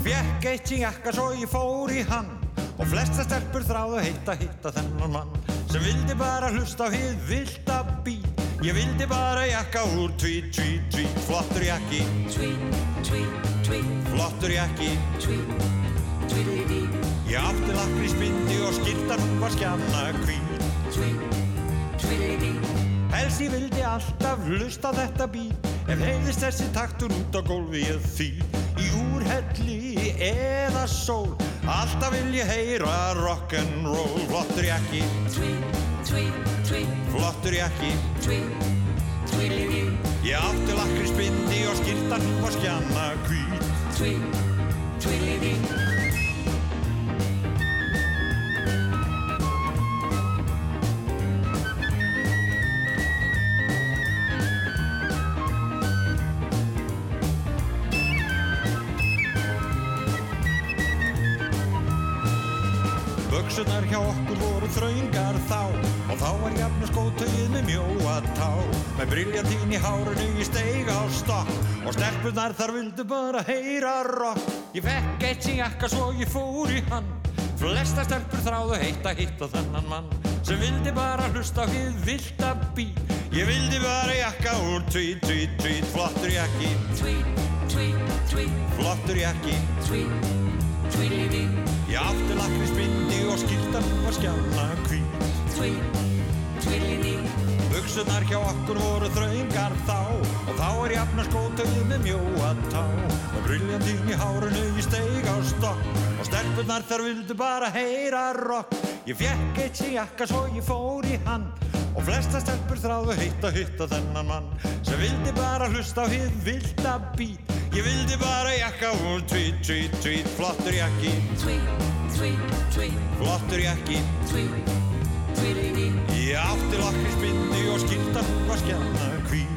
E: fekk eitt í jakka svo ég fór í hann. Og flesta stelpur þráðu heitt að hitta þennan mann Sem vildi bara hlusta á hið vilda bí Ég vildi bara jakka úr tvít, tvít, tvít Flottur jakki. Flottur jakki Ég átti lakri spindi og skiltan hún var skjanna hvít. Helst ég vildi alltaf hlusta á þetta bí Ef heiðist þessi taktur út á gólfi ég því. Í úrhelli eða sól Alltaf vil ég heyra rock'n'roll. Flottur jakki. Flottur jakki. Ég átti lakri spindi og skiltan hún var skjanna hvít Böksunar hjá okkur voru þraungar þá. Og þá var jafn skótauðið með mjóa tá Með briljantín í hárunu ég steig á stokk. Og stelpunar þar vildu bara heyra rock Ég fekk eitt sem jakka svo ég fór í hann. Flesta stelpur þráðu heitt að hitta þennan mann. Sem vildi bara hlusta á hið vilda bí Ég vildi bara jakka úr tvít, tvít, tvít Flottur jakki. Flottur jakki Ég átti lakri spindi og skiltan var skjána hvít. Buksunar hjá okkur voru þraungar þá Og þá er jafna skótauð með mjóa tá. Og briljantín í hárunu ég steig á stokk Og stelpunar þar vildu bara heyra rock Ég fekk eitt sem jakka svo ég fór í hann. Og flesta stelpur þráðu heitt að hitta þennan mann Sem vildi bara hlusta á hið vilda bít Ég vildi bara jakka úr tvít, tvít, tvít Flottur jakki. Flottur jakki. Ég átti lakri spindi og skiltan hún var skjanna hvít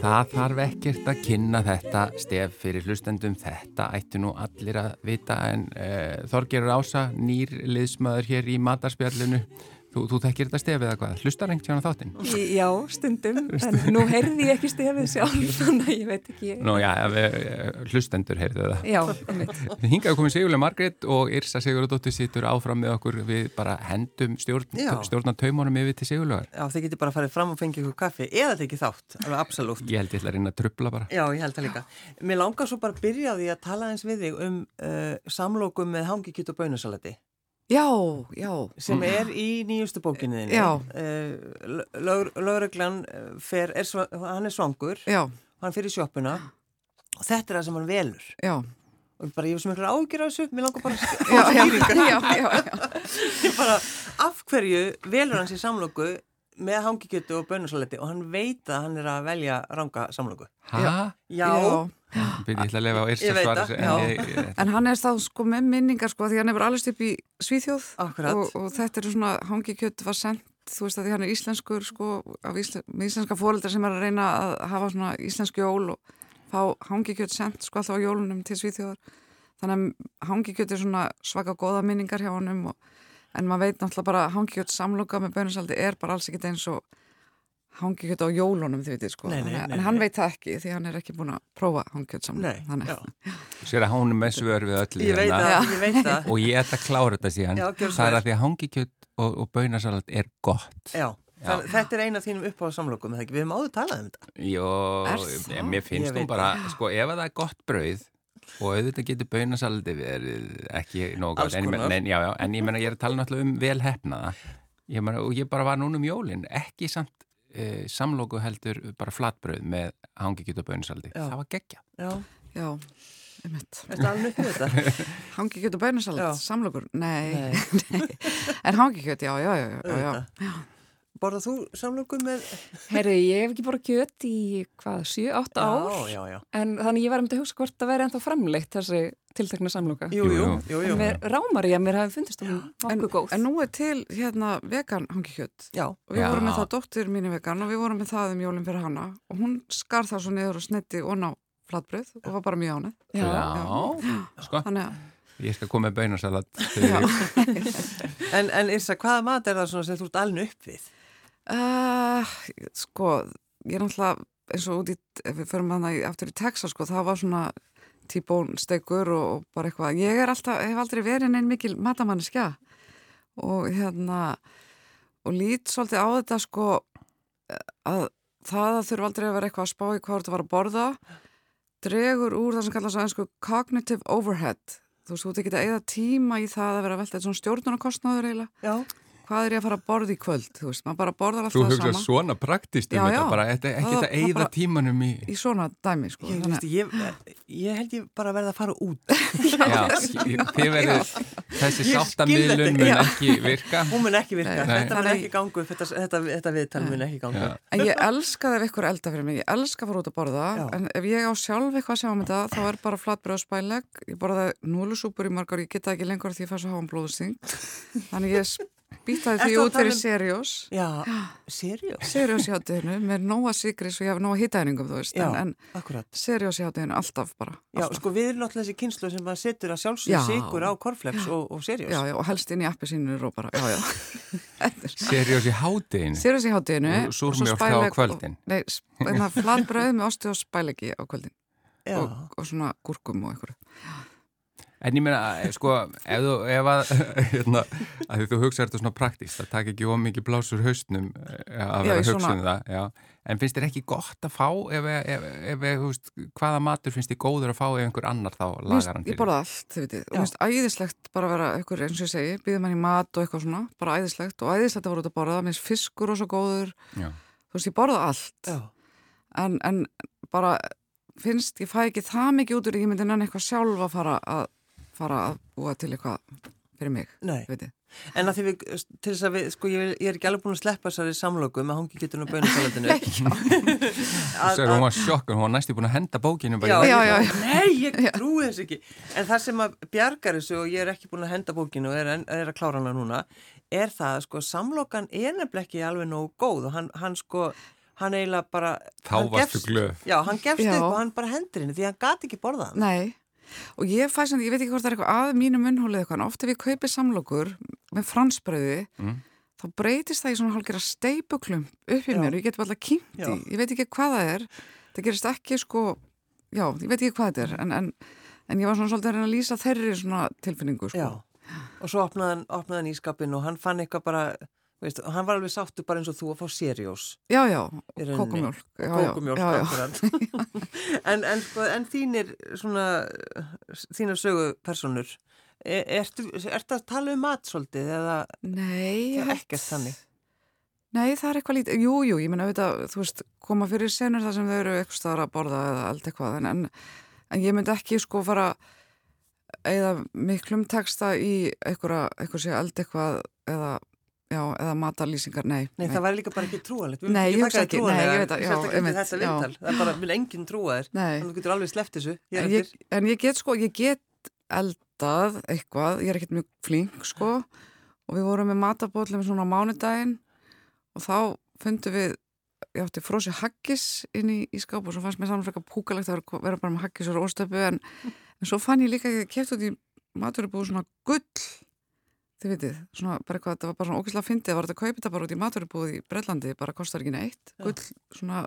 A: Það þarf ekkert að kynna þetta stef fyrir hlustendum, þetta ættu nú allir að vita en eh, uh, Þorgerur Ása, nýr liðsmaður hér í matarspjallinu. Þú, þú þekkir þetta stefið eða hvað? Hlustar einhvern tjána þáttinn?
C: Já, stundum, en nú heyrði ég ekki stefið sjálf, þannig að ég veit ekki.
A: Nú já, hlustendur heyrðu það.
C: Já, einmitt.
A: Hingaðu komið Sigurlega Margreit og Irsa Sigurðardóttir sýtur áfram með okkur við bara hendum stjórn, stjórna taumunum yfir til Sigurlegar.
D: Já, þið getur bara að fara fram og fengja ykkur kaffi eða þetta ekki þátt, alveg absolutt.
A: Ég held ég ætla að reyna að trubla bara.
D: Já, ég held það líka. Mér langar svo bara að byrja á því að tala eins við þig um uh, samlokum með hangikjút og baunusalati.
B: Já, já.
D: Sem er í nýjustu bókinni þinni.
B: Já.
D: Uh, Lauruglan fer, er, hann er svangur,
B: já.
D: hann fyrir sjóppuna og þetta er það sem hann velur.
B: Já.
D: Og bara ég hef svo miklu ágjur á þessu, mér langar bara að
B: já, já, já, já.
D: Ég bara, af hverju velur hann sér samlóku með hangikjötu og bönusaletti og hann veit að hann er að velja ranga samlóku.
A: Hæ?
D: Já. já.
A: Byrði ég ætla að lifa á Irsa svara
D: þessu.
B: En, en hann er stáð sko með minningar sko því hann hefur allast upp í Svíþjóð og, og þetta er svona hangikjötu var sendt þú veist að því hann er íslenskur sko íslen, með íslenska fóreldrar sem er að reyna að hafa svona íslensk jól og fá hangikjötu sendt sko alltaf á jólunum til Svíþjóðar. Þannig að hangikjötu er svona svaka góða minningar hjá hann og en maður veit náttúrulega bara að hangikjöt samloka með bönusaldi er bara alls ekkit eins og hangikjöt á jólunum þið veitir sko.
D: Nei, nei, nei,
B: en hann veit það ekki því hann er ekki búin að prófa hangikjöt samloka.
A: Sér að hún er með svör við öllu
D: ég veit,
A: hérna.
D: að, ég veit það.
A: Og ég ætla að klára þetta síðan.
D: Já,
A: það er að því að hangikjöt og, og bönusalat er gott.
D: Já. Þann, þetta er eina af þínum upp á samlokum við hefum áður talað um þetta.
A: Jó, mér finnst þú bara sko ef það er gott brauð og auðvitað getur baunasaldi verið ekki gott. En, en, já, já, en ég menna ég er að tala náttúrulega um velhefnaða ég mena, og ég bara var núna um jólin ekki samt e, samlóku heldur bara flatbrauð með hangikjöt og baunasaldi það var geggja
D: Já,
B: já ég mitt
D: Er?
B: Hangikjöt og baunasalat, samlókur? Nei, nei. en hangikjöt, já, já, já, já, já.
D: Borðað þú samlöku með...
C: Herri, ég hef ekki borðað kjött í hvað, 7-8 ár
D: já, já, já.
C: en þannig ég var um til að hugsa hvort það væri ennþá framleitt þessi tiltekna samloka.
D: Jú, jú, jú, jú.
C: En mér rámar ég að mér hafi fundist um nokkuð góð.
B: En nú er til hérna vegan hangikjöt.
D: Já.
B: Og við vorum með það dóttir mínu vegan og við vorum með það um jólinn fyrir hana. Og hún skar það svo niður og snetti og ná flatbröð og var bara mjög
A: Já, já. Sko.
B: Þannig að
A: Ég skal koma með baunasalat
D: En, en Irsa, hvaða mat er það sem þú ert alveg upp við?
B: Uh, sko, ég er náttúrulega eins og út í, ef við förum að það aftur í Texas, sko, það var svona tíbón stegur og, og bara eitthvað. Ég er alltaf, hef aldrei verið neinn mikil matamanniska og hérna og lít svolítið á þetta sko að það að þurfa aldrei að vera eitthvað að spá í hvað þetta var að borða dregur úr það sem kallast að einsku cognitive overhead. Þú veist, þú ekki að eigða tíma í það að vera veltað svona stjórnunarkostnáður eiginlega hvað er ég að fara að borða í kvöld, þú veist, maður bara borðar alltaf
A: Þú
B: það
A: hugsa
B: sama.
A: svona praktist um
B: Já,
A: þetta,
B: já.
A: bara ekki
B: Það-
A: þetta
B: það
A: eigða
B: bara-
A: tímanum í...
B: Í svona dæmi, sko.
D: Ég,
B: Þannig,
D: veist, ég, ég held ég bara verða að fara út
A: Já, þið verður, þessi sáttamiðlun mun
B: ekki.
A: virka.
D: Hún mun ekki virka,
B: Nei.
D: þetta mun ekki gangu þetta, þetta, þetta viðtal mun ekki gangu
A: Já.
B: en ég elska ef ykkur elda fyrir mig, ég elska að fara út að borða,
D: Já.
B: en ef ég á sjálf eitthvað að sjá um þetta, þá er bara flatbröð og spæleg, ég borðaði núlusúpur í margar, ég geta ekki lengur því ég fæ svo háan blóðsting, þannig ég býtaði því út fyrir
D: um-
B: seriós,
D: Já,
B: í hátteginu, með nóga sigri svo ég hef nóga hittæningum, þú veist,
D: Já,
B: en, en hátteginu alltaf bara,
D: Já,
B: alltaf.
D: sko við erum náttúrulega þessi kynslu sem maður setur að
B: Já.
D: sjálfsögðu sigur á korflex og, og seriós
B: Já, já, og helst inn í appi sínur og bara, já, já.
A: Seriós í hátinn.
B: Seriós í hátteginu.
A: Og þá á kvöldin.
B: Nei, flatbröð með osti og spælegi á kvöldin.
D: Já.
B: og, og svona gúrkum og einhverju.
A: En ég meina, sko, ef þú, ef að, hérna, að því þú hugsaður þetta svona praktist, það takk ekki ómikið blásur haustnum eh, að vera hugsun
B: svona-
A: um það, já. En finnst þér ekki gott að fá, ef, ef, ef, veist, hvaða matur finnst þér góður að fá ef einhver annar þá lagar hann
B: finnst- Ég borða allt, þið veitir. Og mér finnst æðislegt bara að vera einhver, eins og ég segi, býður mann í mat og eitthvað svona, bara æðislegt og æðislegt að vera út að borða. Mér finnst fiskur og svo góður.
A: Já.
B: Þú veist, ég borða allt.
D: Já.
B: En, en bara finnst, ég fæ ekki það mikið út úr, ég myndi nenni eitthvað sjálf að fara að, fara að búa til eitthvað fyrir mig,
D: Nei,
B: veitir.
D: en að því við, til þess að við, sko ég, ég er ekki alveg búin að sleppa þessari samlöku með hangi getur og bönusalatinu
A: Þú segir, hún var sjokkur, hún var næstu búin að henda bókinu bara
D: Já,
B: já,
D: já,
B: já.
D: Nei, ég trúi þess ekki. En það sem að bjargar þessu og ég er ekki búin að henda bókinu og er, er að klára hana núna er það, sko, samlokan er nefnilega ekki alveg nógu góð. Og hann, hann sko hann eiginlega bara
A: Þá varstu glöð.
D: Já, hann gefst
B: Já.
D: upp og hann bara hendur henni því hann gati ekki borða hann
B: Nei, og ég fæ svona, ég veit ekki hvort það er eitthvað að mínu munnhólið eitthvað, en oft ef ég kaupi samlokur með fransbröði,
A: Mm.
B: þá breytist það í svona hálfgerða steipuklum upp í mér. Og ég get bara kynnt í, ég veit ekki hvað það er, það gerist ekki sko, já, ég veit ekki hvað þetta er, en, en, en ég var svona svolítið að reyna að lýsa þeirri svona tilfinningu sko.
D: Og svo opnaði hann, opnaði hann ískapin og hann fann eitthvað bara veist, hann var alveg sáttu bara eins og þú að fá seriós.
B: Já, já, kókumjólk.
D: kókumjólk akkurat. en, en, sko, en þínir svona þínar sögupersonur er, ertu, ertu að tala um mat svolítið eða
B: Nei,
D: það er ekkert þannig?
B: Nei, það er eitthvað lítið, jú, jú, ég menna auðvitað, þú veist, koma fyrir senur þar sem þau eru eitthvað staðar að borða eða allt eitthvað, en, en, en ég myndi ekki sko fara eða miklum texta í eitthvað, eitthvað sé eld eitthvað eða, já, eða matarlýsingar, nei.
D: Nei, það væri líka bara ekki trúalegt
B: Nei, ég hugsa ekki, nei, ég veit að- já, einmitt,
D: þetta
B: já.
D: það er bara, vil enginn trúa þér. Að þú getur alveg sleppt þessu.
B: En ég, en ég get sko, ég get eldað eitthvað, ég er ekkert mjög flink sko. Og við vorum með matabóðlega svona á mánudaginn. Og þá fundum við ég átti frósi haggis inn í, í skáp og svo fannst mér saman frekar púkalegt að vera, vera bara með haggis og óstöpu en, en svo fann ég líka ég kefti út í maturubúð svona gull þið vitið, svona bara eitthvað það var bara svona ókvæslega fyndið, það var þetta að kaupa þetta bara út í maturubúð í Brellandi, bara kostar ekki neitt
D: Já.
B: gull, svona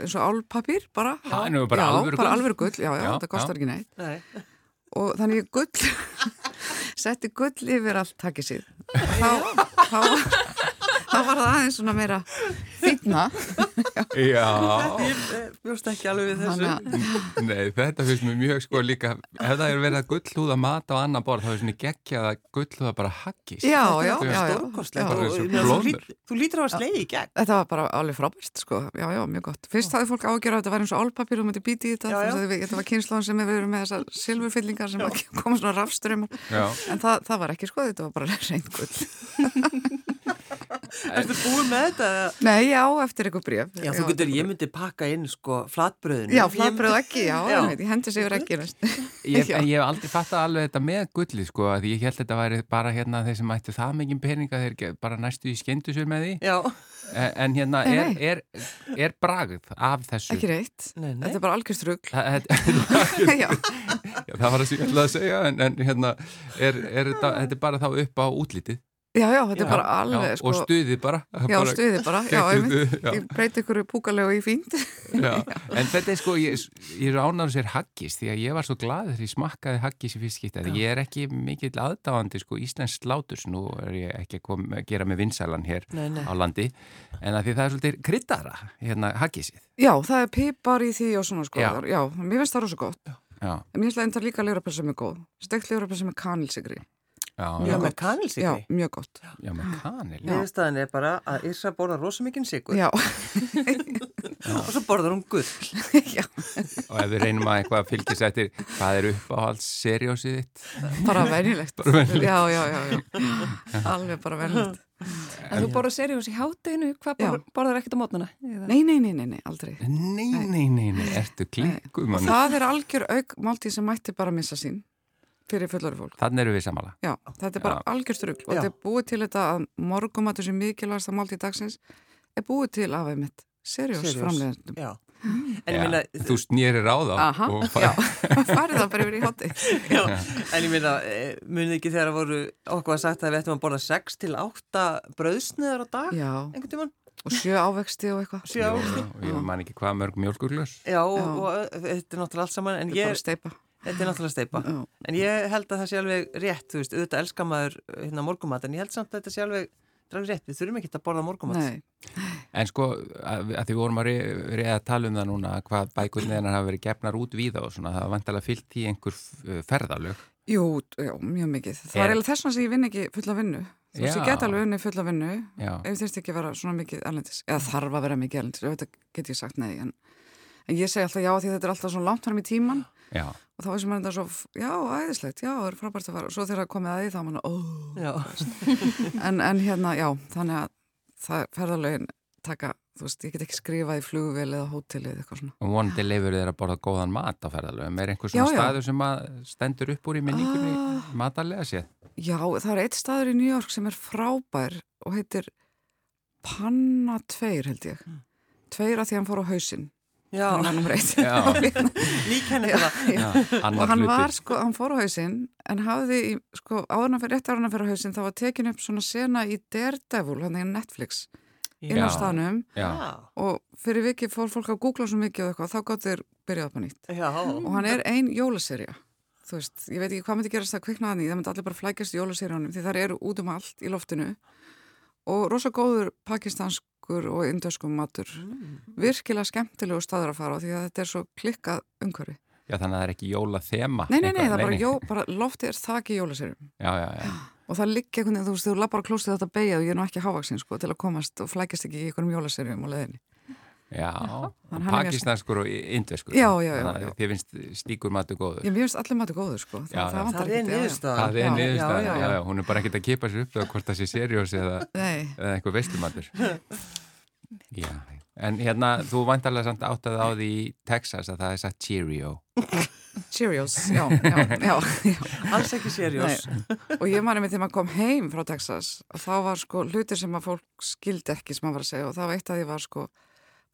B: eins og álpapír bara,
A: Ha, nú, bara
B: já,
A: alvöru
B: bara
A: gull?
B: alvöru gull, já, já,
A: Já,
B: þetta kostar ekki neitt
D: Nei.
B: og þannig gull setti gull yfir allt takkið síð þá, þá, þá var það aðeins svona meira fýtna
A: Já,
D: eh, bjóst ekki alveg við þessu.
B: Þannig að
A: nei, þetta finnst mér mjög sko líka, ef það er verið að gullhúða mat á annan borð, þá er svona geggjað að gullhúða bara haggist.
B: já, já, já, já,
D: stórkostlegt.
B: Já.
D: þú lítur á að slegi í gegn.
B: Þetta var bara alveg frábært, sko, já, já, mjög gott. Fyrst hafði fólk ágjör að þetta var eins og álpapír og myndi bíti í þetta, þetta var kynnslóðan sem við erum með þessar silfurfyllingar sem að koma svona rafströmm,
A: Já,
B: en það, það var ekki, sko, þetta var bara
D: Ertu búið með þetta? eða?
B: Nei, já, eftir eitthvað bréf.
D: Já, þú getur, ég myndi pakka inn sko flatbröðinu
B: Já, flatbröð ekki, já,
D: Já.
B: já. ég hendi sig yfir ekki
A: ég, hef aldrei fattað alveg þetta með gullið sko, að ég held þetta væri bara hérna þeir sem ættu það mikið peninga, þeir bara næstu í skendusur með því,
D: Já,
A: en, en hérna er,
B: nei.
A: er, er bragð af þessu.
B: Ekki reitt.
D: nei, nei
B: Þetta er bara algjörstrugl.
A: Það, var það sem ég ætlaði að segja en, en hérna, er, er þetta, þetta er bara þá upp á útlítið
B: já, já, þetta
D: Já,
B: er bara alveg,
A: já,
B: sko.
A: og stuðið bara
B: Já,
A: bara,
B: stuði bara, já, einmitt. Ég breyti ykkur púkalegu í fínt.
A: já. en þetta er sko ég, ég er ánæður sér haggis því að ég var svo glað þegar ég smakkaði haggis í fyrst skipta ég er ekki mikill aðdáandi sko íslensk sláturs, nú er ég ekki að, kom, að gera með vinsælan hér
D: Nei, nei.
A: á landi en að því það er svolítið kryddara hérna haggisið
B: Já, það er pipar í því og svona, sko.
A: Já.
B: Mér finnst það rosa gott. mér finnst það líka ljórapressa er góð. Stekt ljórapressa með kanilsigri.
A: Já,
D: Já,
A: já,
D: með
B: Já,
D: kanilsikri
B: mjög gott.
A: já, með kanil já.
D: Niðurstaðan er bara að Yrsa borðar rosa mikinn sigur
B: Já,
D: og svo borðar hún gull
B: já,
A: og ef við reynum að eitthvað að fylgjast eftir hvað er uppáhalds seriósið þitt
B: bara venjulegt.
A: Bara venjulegt.
B: Já, já, já, já. Alveg bara venjulegt.
C: En þú borðar seriós í hátteginu, hvað
B: Já.
C: borðar, borðar ekkert á mótnana? Eða-
B: Nei, nei, nei, nei, nei, aldrei.
A: Nei, nei, nei, nei, ertu klinkum
B: Og það er algjör auk máltíð sem mætti bara missa sín fyrir fullari fólk.
A: Þannig eru við samanlega
B: Já, þetta er bara
A: Já.
B: algjör strugl og þetta er búið til þetta að morgumatur sem mikilvægast að máltíð dagsins er búið til af einmitt seriós framleiðendum.
D: Já, en ég
A: Já,
D: meina
A: Þú snýrir á þá
B: Aha,
A: og
B: já, farið það bara yfir í hátti.
D: Já, en ég meina, eh, munið ekki þegar voru okkur að sagt að við ættum að borða 6 til 8 brauðsniðar á dag,
B: Já,
D: einhvern tímann,
B: og sjö ávexti og eitthvað.
A: Jú, jú, Ég man ekki hvað mörg mjölkurglös
D: já, og,
B: Já.
D: og þetta er náttúrulega allt saman, en ég. Þetta er náttúrulega steipa,
B: Já.
D: en ég held að það sé alveg rétt, þú veist, auðvitað elskar maður hérna morgumat, en ég held samt að þetta sé alveg, alveg rétt, við þurfum ekki að borða morgumat.
B: Nei,
A: En sko, að, að því vorum að reyða að tala um það núna hvað bækurniðinar hafa verið gefnar út víða og svona, það var vantilega fyllt í einhver uh, ferðalög
B: jú, já, mjög mikið. Það
A: Er-
B: er eiginlega þess vegna sem ég vinn ekki fulla vinnu. Þú veist, ég get alveg unni fulla vinnu ef þurfti ekki vera svona mikið erlendis. Eða þarf að vera mikið erlendis, auðvitað get ég sagt nei. En, en ég segi alltaf já því þetta er alltaf svona langt fram í tíman
A: já,
B: og þá veist maður þetta svo, já, æðislegt, já, það er frábært að fara. Og svo þegar það komið að því þá mann, ó, en, en hérna, já, þannig að það ferðalögin taka, þú veist, ég get ekki skrifað í flugvél eða hóteli eða eitthvað svona.
A: og vonandi leifur þeir að borða góðan mat á ferðalögum er einhver svona
B: Já, já.
A: staður sem að stendur upp úr í minningunni
B: Ah.
A: matalega séð
B: Já, það er eitt staður í New York sem er frábær og heitir Panna 2 held ég. tveir að því hann fór á hausinn
D: Já,
B: hann var nummer eitt.
A: Já,
D: lík henni það.
A: já,
B: og hann var sko, hann fór á hausinn en hafði, í, sko, áðurna fyrir rétt áðurna fyrir hausinn, þá var tekin upp svona sena í Daredevil, hann er Netflix inn á
A: Já,
B: og fyrir viki fór fólk að googla svo mikið og eitthvað, þá gott þeir byrjað upp á nýtt.
D: Já,
B: og hann er ein jólaserja þú veist, ég veit ekki hvað myndi gerast það kviknaðan í, það myndi allir bara flækjast í jólaserjónum því það eru út um allt í loftinu. Og rosa góður pakistanskur og indöskum matur. Virkilega skemmtilegu staður að fara á því að þetta er svo klikkað umhverfi.
A: Já, þannig að það er ekki jóla þema
B: nei, nei, nei, það er bara, jó, bara loftið er þakki jólaserjum
A: Já, já, já,
B: og það liggja einhvern veginn, þú veist, þú lappar klóstið þetta beigja og ég er nú ekki hávaksin sko til að komast og flækjast ekki í einhverjum jólaserjum á leðinni
A: já Pakistenskur og indveskur
B: Já, já, já, já.
A: Þið finnst slíkur matur góður
B: ég mér finnst allir matur góður sko
A: Já, já.
B: vantar
D: það er
B: já, já.
D: niðurstaðan.
A: Það er
B: Já,
A: niðurstaðan,
B: já,
A: já,
B: já.
A: já, hún er bara ekkert að kipa sér upp eða hvort það sé seriós eða, eða eitthvað veislumatur Já, en hérna þú vantarlega samt áttað á því í Texas að það er sagt Cheerio
B: Cheerios, já, já, já, já.
D: Alls ekki serjós.
B: Nei. og ég mani mig þegar maður kom heim frá Texas og þá var sko hlutir sem að fólk skildi ekki sem maður var að segja og það var eitt að því var sko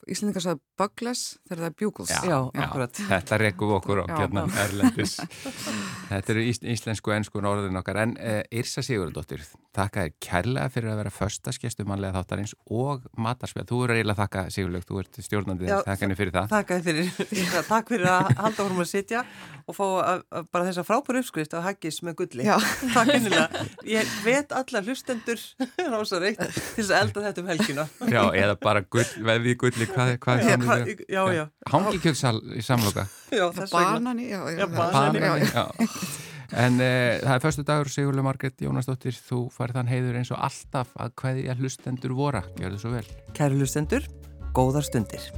B: Íslendingar sagði bugless þegar það er bugles
D: Já, akkurat.
A: Þetta rekum okkur á
B: Já.
A: hérna Erlendis Þetta eru ís, íslensku ennsku orðin okkar en uh, Yrsa Sigurðardóttir þakka þér kærlega fyrir að vera föstaskestu mannlega þáttarins og matarspjall Þú eru eiginlega þakka Sigurlaug, þú ert stjórnandi
D: Já,
A: þess, þakka henni fyrir það
D: Takk fyrir, takk fyrir að halda vorum að sitja og fá að, að bara þessa frábæru uppskrift að haggis með gulli.
B: Já.
D: Takk innilega. Ég vet alla hlustendur rása reitt til þess að elda
A: hvað, hvað er það?
D: já, já.
A: Hangi kjötsal í samloka
D: já þess vegna.
B: Banani, já, já,
D: banani.
B: já,
A: já. En uh, það er förstu dagur Sigurlaug Margrét Jónasdóttir, þú farið þann heiður eins og alltaf að hverja hlustendur vora, gjör þau svo vel
D: Kæru hlustendur, góðar stundir.